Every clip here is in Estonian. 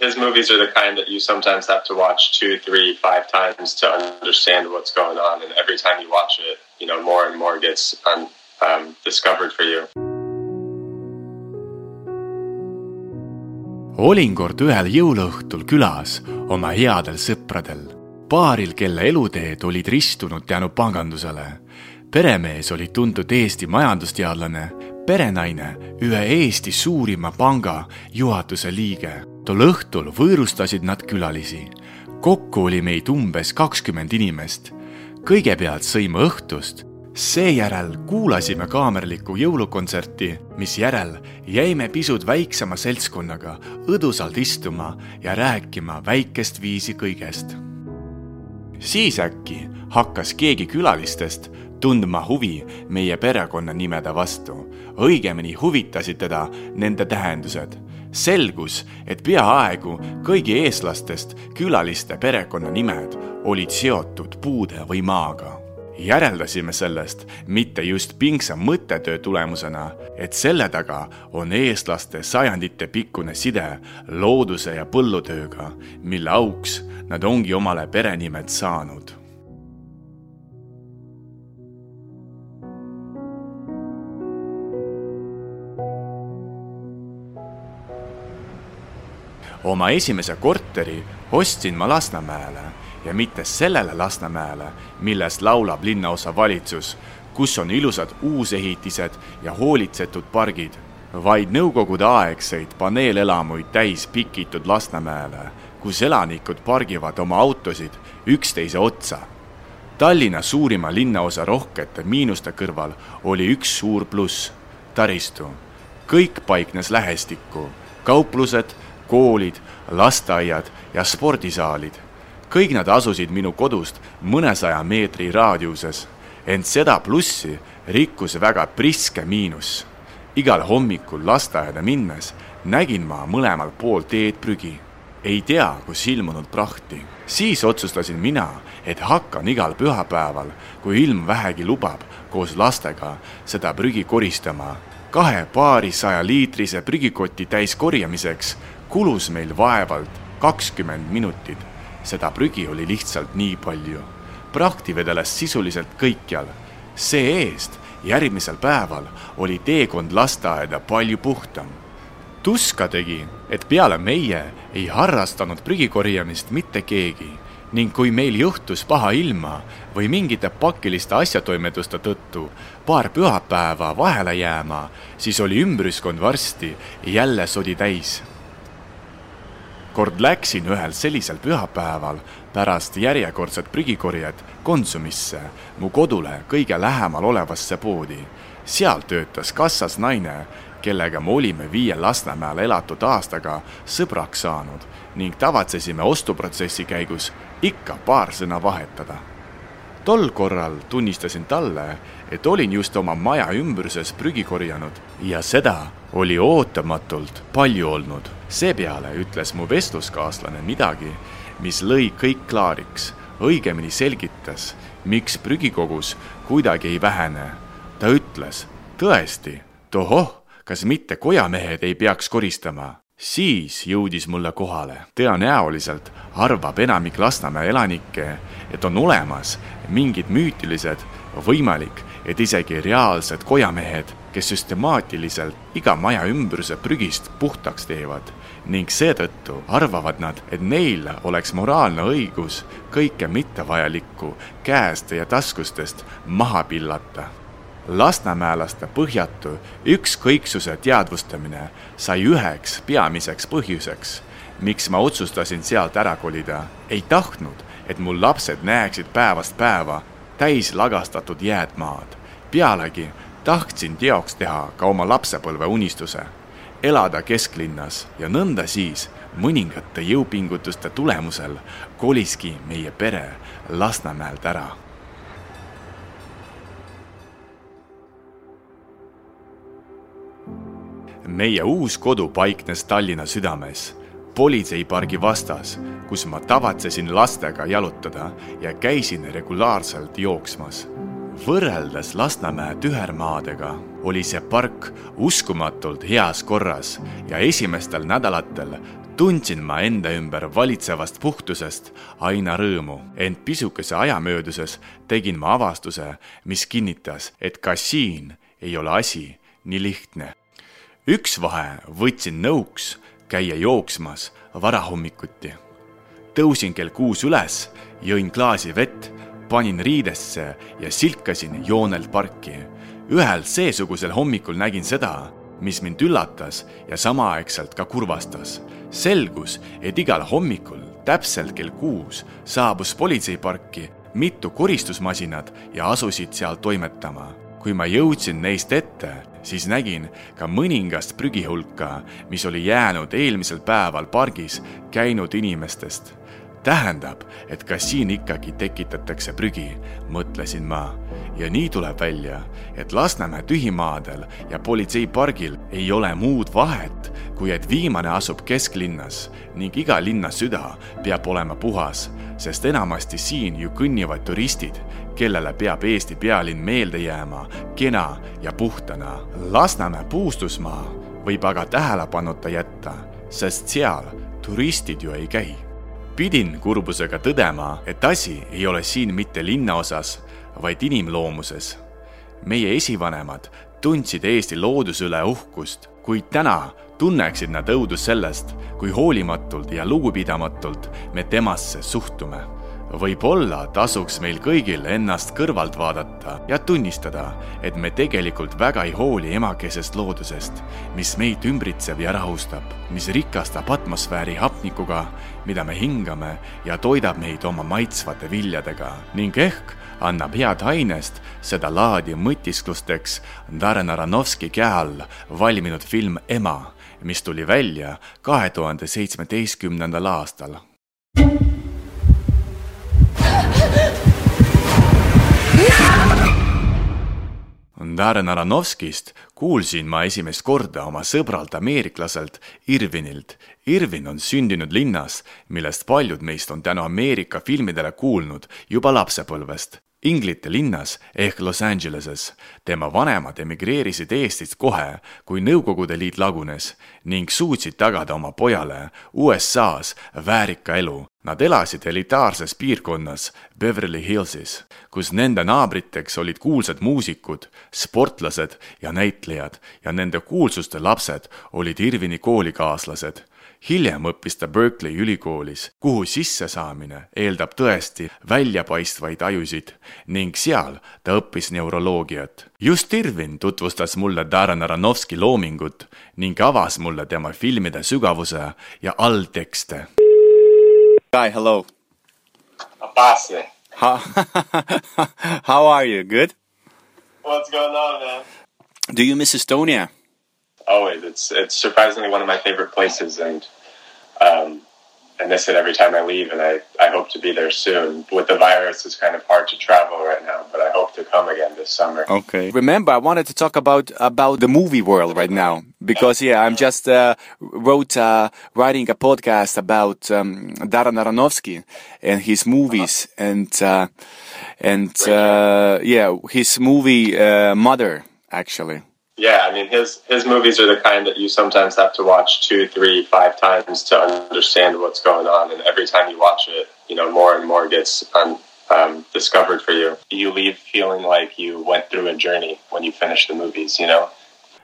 His movies are the kind that you sometimes have to watch two, three, five times to understand what's going on. And every time you watch it, you know, more and more gets un, um, discovered for you. olin kord ühel jõuluõhtul külas oma headel sõpradel. paaril, kelle eluteed olid ristunud tänu pangandusele. peremees oli tuntud Eesti majandusteadlane, perenaine ühe Eesti suurima panga juhatuse liige. Tol õhtul võõrustasid nad külalisi. kokku oli meid umbes kakskümmend inimest. kõigepealt sõime õhtust seejärel kuulasime kaamerlikku jõulukontserti, misjärel jäime pisut väiksema seltskonnaga õdusalt istuma ja rääkima väikest viisi kõigest. siis äkki hakkas keegi külalistest tundma huvi meie perekonnanimede vastu. õigemini huvitasid teda nende tähendused. Selgus, et peaaegu kõigi eestlastest külaliste perekonnanimed olid seotud puude või maaga järeldasime sellest mitte just pingsa mõttetöö tulemusena, et selle taga on eestlaste sajanditepikkune side looduse ja põllutööga, mille auks nad ongi omale perenimed saanud. Oma esimese korteri ostsin ma Lasnamäele ja mitte sellele Lasnamäele, millest laulab linnaosa valitsus, kus on ilusad uusehitised ja hoolitsetud pargid, vaid nõukogudeaegseid paneelelamuid täis pikitud Lasnamäele, kus elanikud pargivad oma autosid üksteise otsa. Tallinna suurima linnaosa rohkete miinuste kõrval oli üks suur pluss, taristu. kõik paiknes lähestikku, kauplused, koolid, lasteaiad ja spordisaalid kõik nad asusid minu kodust mõnesaja meetri raadiuses, ent seda plussi rikkus väga priske miinus. igal hommikul lasteaeda minnes nägin ma mõlemal pool teed prügi. ei tea, kus ilmunud prahti. siis otsustasin mina, et hakkan igal pühapäeval, kui ilm vähegi lubab, koos lastega seda prügi koristama. kahe paarisaja liitrise prügikoti täis korjamiseks kulus meil vaevalt kakskümmend minutit seda prügi oli lihtsalt nii palju. prahti vedeles sisuliselt kõikjal. see-eest järgmisel päeval oli teekond lasteaeda palju puhtam. tuska tegi, et peale meie ei harrastanud prügi korjamist mitte keegi ning kui meil juhtus paha ilma või mingite pakiliste asjatoimetuste tõttu paar pühapäeva vahele jääma, siis oli ümbruskond varsti jälle sodi täis kord läksin ühel sellisel pühapäeval pärast järjekordset prügikorjet Konsumisse, mu kodule kõige lähemal olevasse poodi. seal töötas kassas naine, kellega me olime viie Lasnamäel elatud aastaga sõbraks saanud ning tavatsesime ostuprotsessi käigus ikka paar sõna vahetada tol korral tunnistasin talle, et olin just oma maja ümbruses prügi korjanud ja seda oli ootamatult palju olnud. seepeale ütles mu vestluskaaslane midagi, mis lõi kõik klaariks, õigemini selgitas, miks prügikogus kuidagi ei vähene. ta ütles, tõesti, tohoh, kas mitte kojamehed ei peaks koristama? siis jõudis mulle kohale. tõenäoliselt arvab enamik Lasnamäe elanikke, et on olemas mingid müütilised, võimalik, et isegi reaalsed kojamehed, kes süstemaatiliselt iga maja ümbruse prügist puhtaks teevad ning seetõttu arvavad nad, et neil oleks moraalne õigus kõike mittevajalikku käest ja taskustest maha pillata lasnamäelaste põhjatu ükskõiksuse teadvustamine sai üheks peamiseks põhjuseks, miks ma otsustasin sealt ära kolida. ei tahtnud, et mul lapsed näeksid päevast päeva täis lagastatud jäätmaad. pealegi tahtsin teoks teha ka oma lapsepõlve unistuse, elada kesklinnas ja nõnda siis mõningate jõupingutuste tulemusel koliski meie pere Lasnamäelt ära meie uus kodu paiknes Tallinna südames, politseipargi vastas, kus ma tavatsesin lastega jalutada ja käisin regulaarselt jooksmas. võrreldes Lasnamäe tühermaadega oli see park uskumatult heas korras ja esimestel nädalatel tundsin ma enda ümber valitsevast puhtusest aina rõõmu, ent pisukese aja mööduses tegin ma avastuse, mis kinnitas, et ka siin ei ole asi nii lihtne. üks vahe võtsin nõuks käia jooksmas varahommikuti. tõusin kell kuus üles, jõin klaasi vett, panin riidesse ja silkasin joonelt parki. ühel seesugusel hommikul nägin seda, mis mind üllatas ja samaaegselt ka kurvastas. selgus, et igal hommikul täpselt kell kuus saabus politseiparki mitu koristusmasinat ja asusid seal toimetama. Kui ma jõudsin neist ette, siis nägin ka mõningast prügihulka, mis oli jäänud eelmisel päeval pargis käinud inimestest. tähendab, et ka siin ikkagi tekitatakse prügi, mõtlesin ma. ja nii tuleb välja, et Lasnamäe tühimaadel ja politseipargil ei ole muud vahet, kui et viimane asub kesklinnas ning iga linna süda peab olema puhas, sest enamasti siin ju kõnnivad turistid kellele peab Eesti pealinn meelde jääma kena ja puhtana. Lasnamäe puustusmaa võib aga tähelepanuta jätta, sest seal turistid ju ei käi. pidin kurbusega tõdema, et asi ei ole siin mitte linnaosas, vaid inimloomuses. meie esivanemad tundsid Eesti looduse üle uhkust, kuid täna tunneksid nad õudust sellest, kui hoolimatult ja lugupidamatult me temasse suhtume võib-olla tasuks meil kõigil ennast kõrvalt vaadata ja tunnistada, et me tegelikult väga ei hooli emakesest loodusest, mis meid ümbritseb ja rahustab, mis rikastab atmosfääri hapnikuga, mida me hingame ja toidab meid oma maitsvate viljadega ning ehk annab head ainest sedalaadi mõtisklusteks Darren Aronovski käe all valminud film Ema, mis tuli välja kahe tuhande seitsmeteistkümnendal aastal Darren Aronovskist kuulsin ma esimest korda oma sõbralt ameeriklaselt Irvinilt. Irvin on sündinud linnas, millest paljud meist on tänu Ameerika filmidele kuulnud juba lapsepõlvest. Inglite linnas ehk Los Angeleses. tema vanemad emigreerisid Eestist kohe, kui Nõukogude Liit lagunes ning suutsid tagada oma pojale USA-s väärika elu. Nad elasid elitaarses piirkonnas Beverly Hillsis, kus nende naabriteks olid kuulsad muusikud, sportlased ja näitlejad ja nende kuulsuste lapsed olid Irvini koolikaaslased hiljem õppis ta Berkeley ülikoolis, kuhu sissesaamine eeldab tõesti väljapaistvaid ajusid ning seal ta õppis neuroloogiat. just Irvin tutvustas mulle Darren Aronovski loomingut ning avas mulle tema filmide sügavuse ja alltekste. Guy, hello. Abasi. How, how are you? Good? What's going on, man? Do you miss Estonia? always. It's it's surprisingly one of my favorite places, and um, miss it every time I leave. And I, I hope to be there soon. With the virus, it's kind of hard to travel right now, but I hope to come again this summer. Okay. Remember, I wanted to talk about about the movie world right now because yeah, I'm just uh, wrote uh, writing a podcast about um, Darren Aronofsky and his movies uh-huh. and uh, and uh, yeah, his movie uh, Mother actually. Yeah, I mean his his movies are the kind that you sometimes have to watch two, three, five times to understand what's going on, and every time you watch it, you know more and more gets un, um, discovered for you. You leave feeling like you went through a journey when you finish the movies, you know.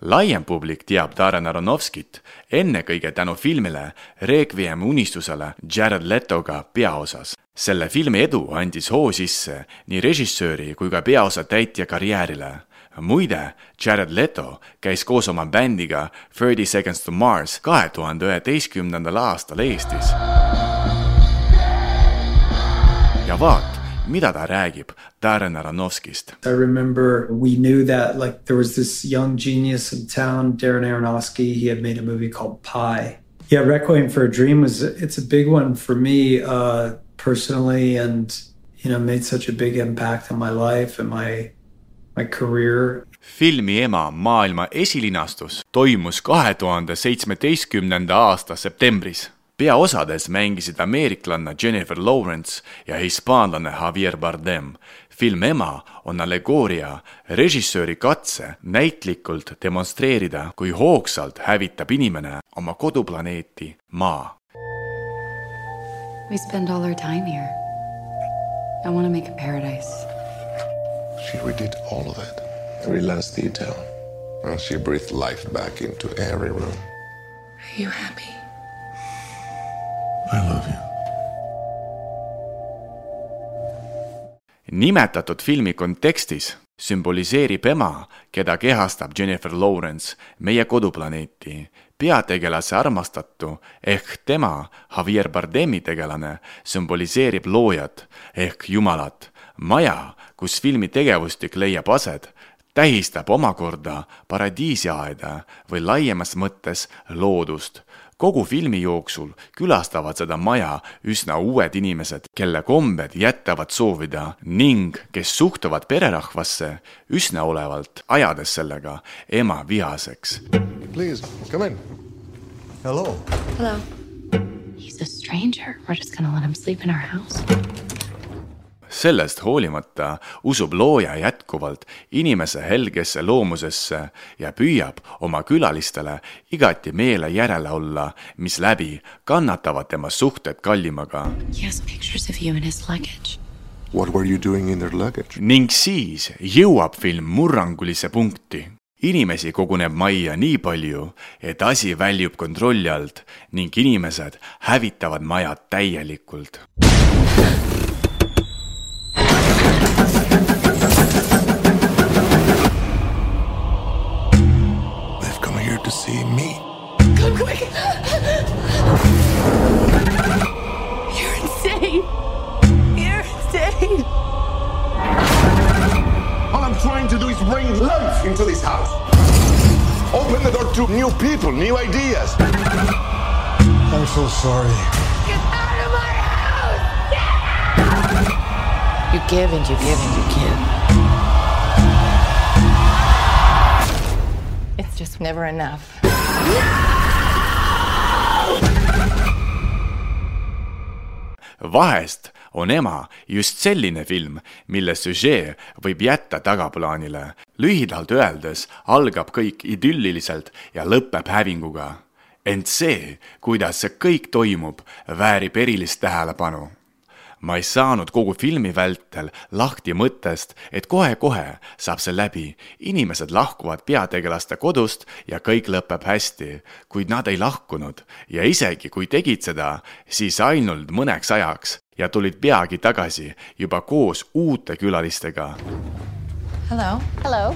laiem publik teab Darren Aronovskit ennekõike tänu filmile Requiem unistusele Jared Letoga peaosas. selle filmi edu andis hoo sisse nii režissööri kui ka peaosa täitja karjäärile muide, Jared Leto käis koos oma bändiga Thirty Seconds to Mars kahe tuhande üheteistkümnendal aastal Eestis. ja vaat, mida ta räägib Darren Aronovskist. I remember we knew that like there was this young genius in town, Darren Aronofsky. He had made a movie called Pi. Yeah, Requiem for a Dream was it's a big one for me uh, personally, and you know made such a big impact on my life and my. Filmi Ema maailma esilinastus toimus kahe tuhande seitsmeteistkümnenda aasta septembris. peaosades mängisid ameeriklanna Jennifer Lawrence ja hispaanlane Javier Bardem. film Ema on allegooria režissööri katse näitlikult demonstreerida, kui hoogsalt hävitab inimene oma koduplaneeti Maa We spend all our time here. I want to make a paradise. She redid all of it, every last detail. And she breathed life back into every room. Are you happy? I love you. nimetatud filmi kontekstis sümboliseerib ema, keda kehastab Jennifer Lawrence, meie koduplaneeti. peategelase armastatu ehk tema, Javier Bardemi tegelane, sümboliseerib loojat ehk Jumalat. maja, kus filmi tegevustik leiab aset, tähistab omakorda paradiisiaeda või laiemas mõttes loodust kogu filmi jooksul külastavad seda maja üsna uued inimesed, kelle kombed jätavad soovida ning kes suhtuvad pererahvasse üsna olevalt, ajades sellega ema vihaseks. Please, come in. Hello. Hello. He's a stranger. We're just gonna let him sleep in our house. Sellest hoolimata usub looja jätkuvalt inimese helgesse loomusesse ja püüab oma külalistele igati meele järele olla, misläbi kannatavad tema suhted kallimaga. He has pictures of you in his luggage. What were you doing in their luggage? ning siis jõuab film murrangulise punkti. inimesi koguneb majja nii palju, et asi väljub kontrolli alt ning inimesed hävitavad majad täielikult. See me. Come quick! You're insane! You're insane! All I'm trying to do is bring life into this house. Open the door to new people, new ideas. I'm so sorry. Get out of my house! You give and you give and you give. It's just never enough. Vahest on ema just selline film, mille süžee võib jätta tagaplaanile. lühidalt öeldes algab kõik idülliliselt ja lõpeb hävinguga. ent see, kuidas see kõik toimub, väärib erilist tähelepanu ma ei saanud kogu filmi vältel lahti mõttest, et kohe-kohe saab see läbi. inimesed lahkuvad peategelaste kodust ja kõik lõpeb hästi, kuid nad ei lahkunud ja isegi kui tegid seda, siis ainult mõneks ajaks ja tulid peagi tagasi juba koos uute külalistega. Hello. Hello.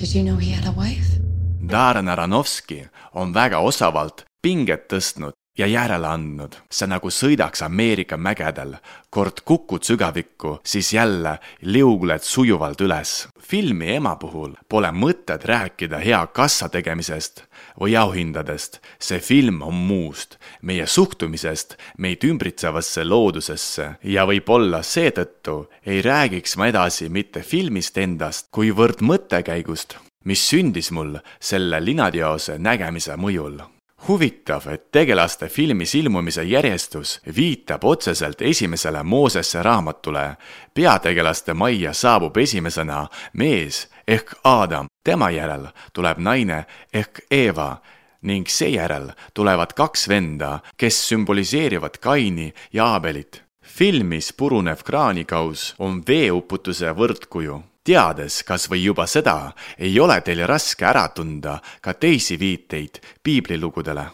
Did you know he had a wife? Darren Aronovski on väga osavalt pinget tõstnud ja järele andnud. see nagu sõidaks Ameerika mägedel, kord kukud sügavikku, siis jälle liugled sujuvalt üles. filmi Ema puhul pole mõtet rääkida hea kassa tegemisest või auhindadest. see film on muust, meie suhtumisest meid ümbritsevasse loodusesse ja võib-olla seetõttu ei räägiks ma edasi mitte filmist endast, kuivõrd mõttekäigust, mis sündis mul selle linateose nägemise mõjul huvitav, et tegelaste filmis ilmumise järjestus viitab otseselt esimesele Moosesse raamatule. peategelaste majja saabub esimesena mees ehk Aadam, tema järel tuleb naine ehk Eeva ning seejärel tulevad kaks venda, kes sümboliseerivad Kaini ja Aabelit. filmis purunev kraanikauss on veeuputuse võrdkuju teades kas või juba seda, ei ole teil raske ära tunda ka teisi viiteid piiblilugudele.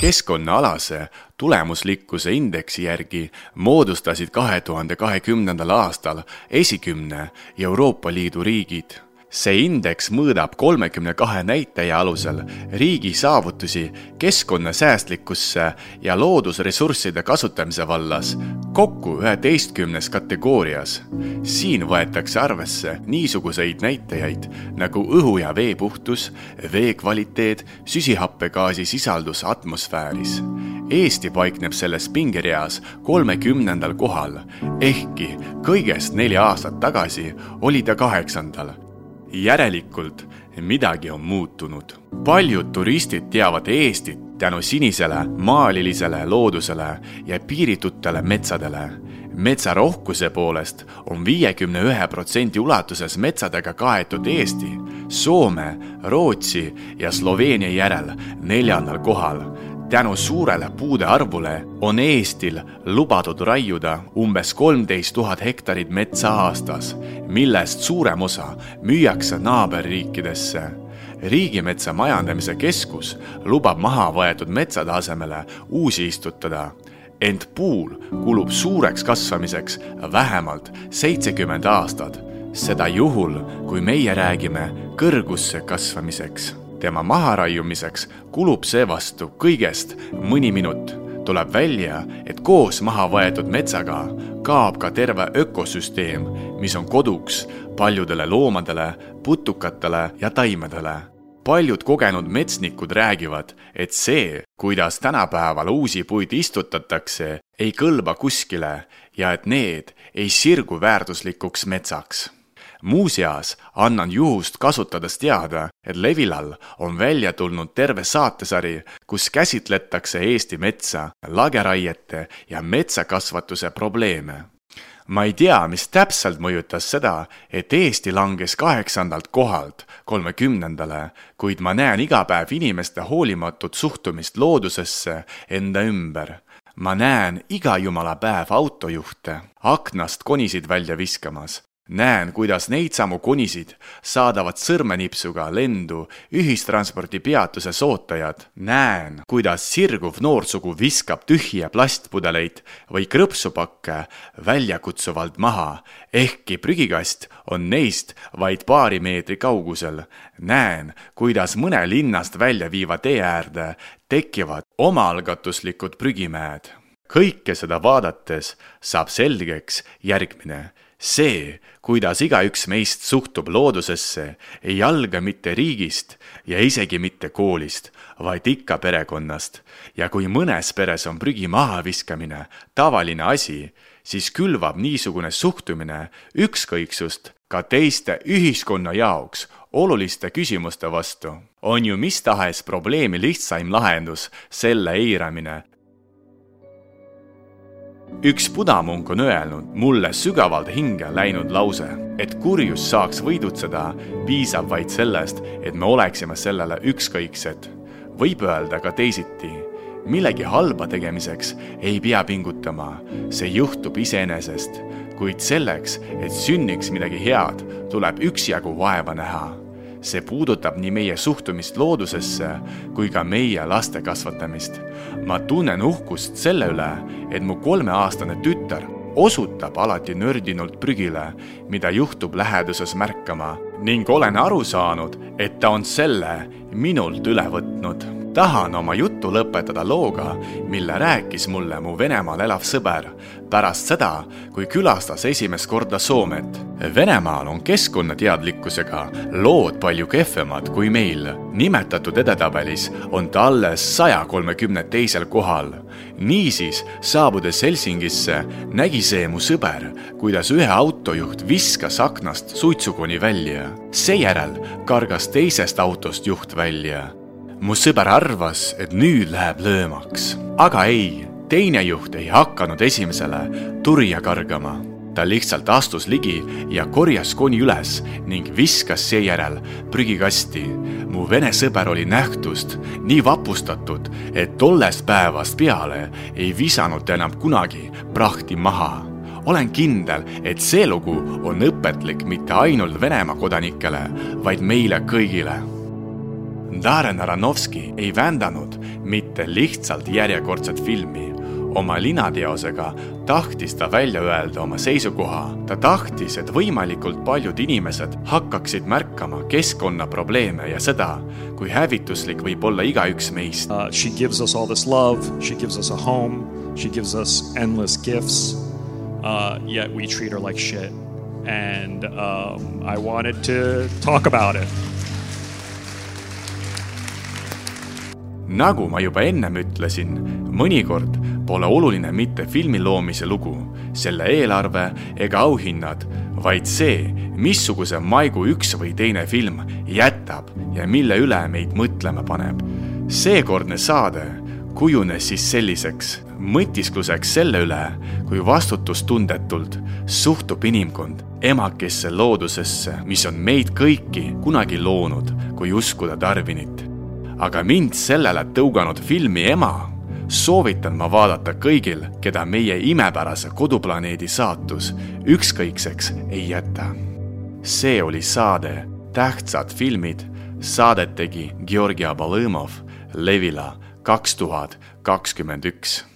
keskkonnaalase tulemuslikkuse indeksi järgi moodustasid kahe tuhande kahekümnendal aastal esikümne Euroopa Liidu riigid see indeks mõõdab kolmekümne kahe näitaja alusel riigi saavutusi keskkonnasäästlikkusse ja loodusressursside kasutamise vallas kokku üheteistkümnes kategoorias. siin võetakse arvesse niisuguseid näitajaid nagu õhu ja vee puhtus, vee kvaliteet, süsihappegaasi sisaldus atmosfääris. Eesti paikneb selles pingereas kolmekümnendal kohal, ehkki kõigest neli aastat tagasi oli ta kaheksandal järelikult midagi on muutunud. paljud turistid teavad Eestit tänu sinisele maalilisele loodusele ja piiritutele metsadele. metsarohkuse poolest on viiekümne ühe protsendi ulatuses metsadega kaetud Eesti, Soome, Rootsi ja Sloveenia järel neljandal kohal. Tänu suurele puude arvule on Eestil lubatud raiuda umbes kolmteist tuhat hektarit metsa aastas, millest suurem osa müüakse naaberriikidesse. riigimetsa majandamise keskus lubab maha võetud metsade asemele uusi istutada ent puul kulub suureks kasvamiseks vähemalt seitsekümmend aastat. seda juhul, kui meie räägime kõrgusse kasvamiseks. Tema maharaiumiseks kulub seevastu kõigest mõni minut. tuleb välja, et koos maha võetud metsaga kaob ka terve ökosüsteem, mis on koduks paljudele loomadele, putukatele ja taimedele paljud kogenud metsnikud räägivad, et see, kuidas tänapäeval uusi puid istutatakse, ei kõlba kuskile ja et need ei sirgu väärtuslikuks metsaks. Muuseas annan juhust kasutades teada, et Levilal on välja tulnud terve saatesari, kus käsitletakse Eesti metsa, lageraiete ja metsakasvatuse probleeme ma ei tea, mis täpselt mõjutas seda, et Eesti langes kaheksandalt kohalt kolmekümnendale, kuid ma näen iga päev inimeste hoolimatut suhtumist loodusesse enda ümber. ma näen iga jumala päev autojuhte aknast konisid välja viskamas näen, kuidas neid samu konisid saadavad sõrmenipsuga lendu ühistranspordipeatuses ootajad. näen, kuidas sirguv noorsugu viskab tühje plastpudeleid või krõpsupakke väljakutsuvalt maha, ehkki prügikast on neist vaid paari meetri kaugusel. näen, kuidas mõne linnast välja viiva tee äärde tekivad omaalgatuslikud prügimäed. kõike seda vaadates saab selgeks järgmine see, kuidas igaüks meist suhtub loodusesse, ei alga mitte riigist ja isegi mitte koolist, vaid ikka perekonnast. ja kui mõnes peres on prügi mahaviskamine tavaline asi, siis külvab niisugune suhtumine ükskõiksust ka teiste ühiskonna jaoks oluliste küsimuste vastu. on ju mis tahes probleemi lihtsaim lahendus selle eiramine üks budamunk on öelnud mulle sügavalt hinge läinud lause, et kurjus saaks võidutseda, piisab vaid sellest, et me oleksime sellele ükskõiksed. võib öelda ka teisiti, millegi halba tegemiseks ei pea pingutama, see juhtub iseenesest, kuid selleks, et sünniks midagi head, tuleb üksjagu vaeva näha see puudutab nii meie suhtumist loodusesse kui ka meie laste kasvatamist. ma tunnen uhkust selle üle, et mu kolmeaastane tütar osutab alati nördinult prügile, mida juhtub läheduses märkama ning olen aru saanud, et ta on selle minult üle võtnud tahan oma jutu lõpetada looga, mille rääkis mulle mu Venemaal elav sõber pärast seda, kui külastas esimest korda Soomet. Venemaal on keskkonnateadlikkusega lood palju kehvemad kui meil. nimetatud edetabelis on ta alles saja kolmekümne teisel kohal. niisiis, saabudes Helsingisse, nägi see mu sõber, kuidas ühe autojuht viskas aknast suitsukoni välja. seejärel kargas teisest autost juht välja mu sõber arvas, et nüüd läheb löömaks, aga ei, teine juht ei hakanud esimesele turja kargama. ta lihtsalt astus ligi ja korjas koni üles ning viskas seejärel prügikasti. mu vene sõber oli nähtust nii vapustatud, et tollest päevast peale ei visanud ta enam kunagi prahti maha olen kindel, et see lugu on õpetlik mitte ainult Venemaa kodanikele, vaid meile kõigile Darren Aronovski ei vändanud mitte lihtsalt järjekordset filmi. oma linateosega tahtis ta välja öelda oma seisukoha. ta tahtis, et võimalikult paljud inimesed hakkaksid märkama keskkonnaprobleeme ja seda, kui hävituslik võib olla igaüks meist uh,. She gives us all this love, she gives us a home, she gives us endless gifts uh,. Yet we treat her like shit and um, I wanted to talk about it nagu ma juba ennem ütlesin, mõnikord pole oluline mitte filmi loomise lugu, selle eelarve ega auhinnad, vaid see, missuguse maigu üks või teine film jätab ja mille üle meid mõtlema paneb. seekordne saade kujunes siis selliseks mõtiskluseks selle üle, kui vastutustundetult suhtub inimkond emakesse loodusesse, mis on meid kõiki kunagi loonud, kui uskuda Darwinit aga mind sellele tõuganud filmi Ema soovitan ma vaadata kõigil, keda meie imepärase koduplaneedi saatus ükskõikseks ei jäta. see oli saade Tähtsad filmid. Saadet tegi Georgi Abalõmov, Levila kaks tuhat kakskümmend üks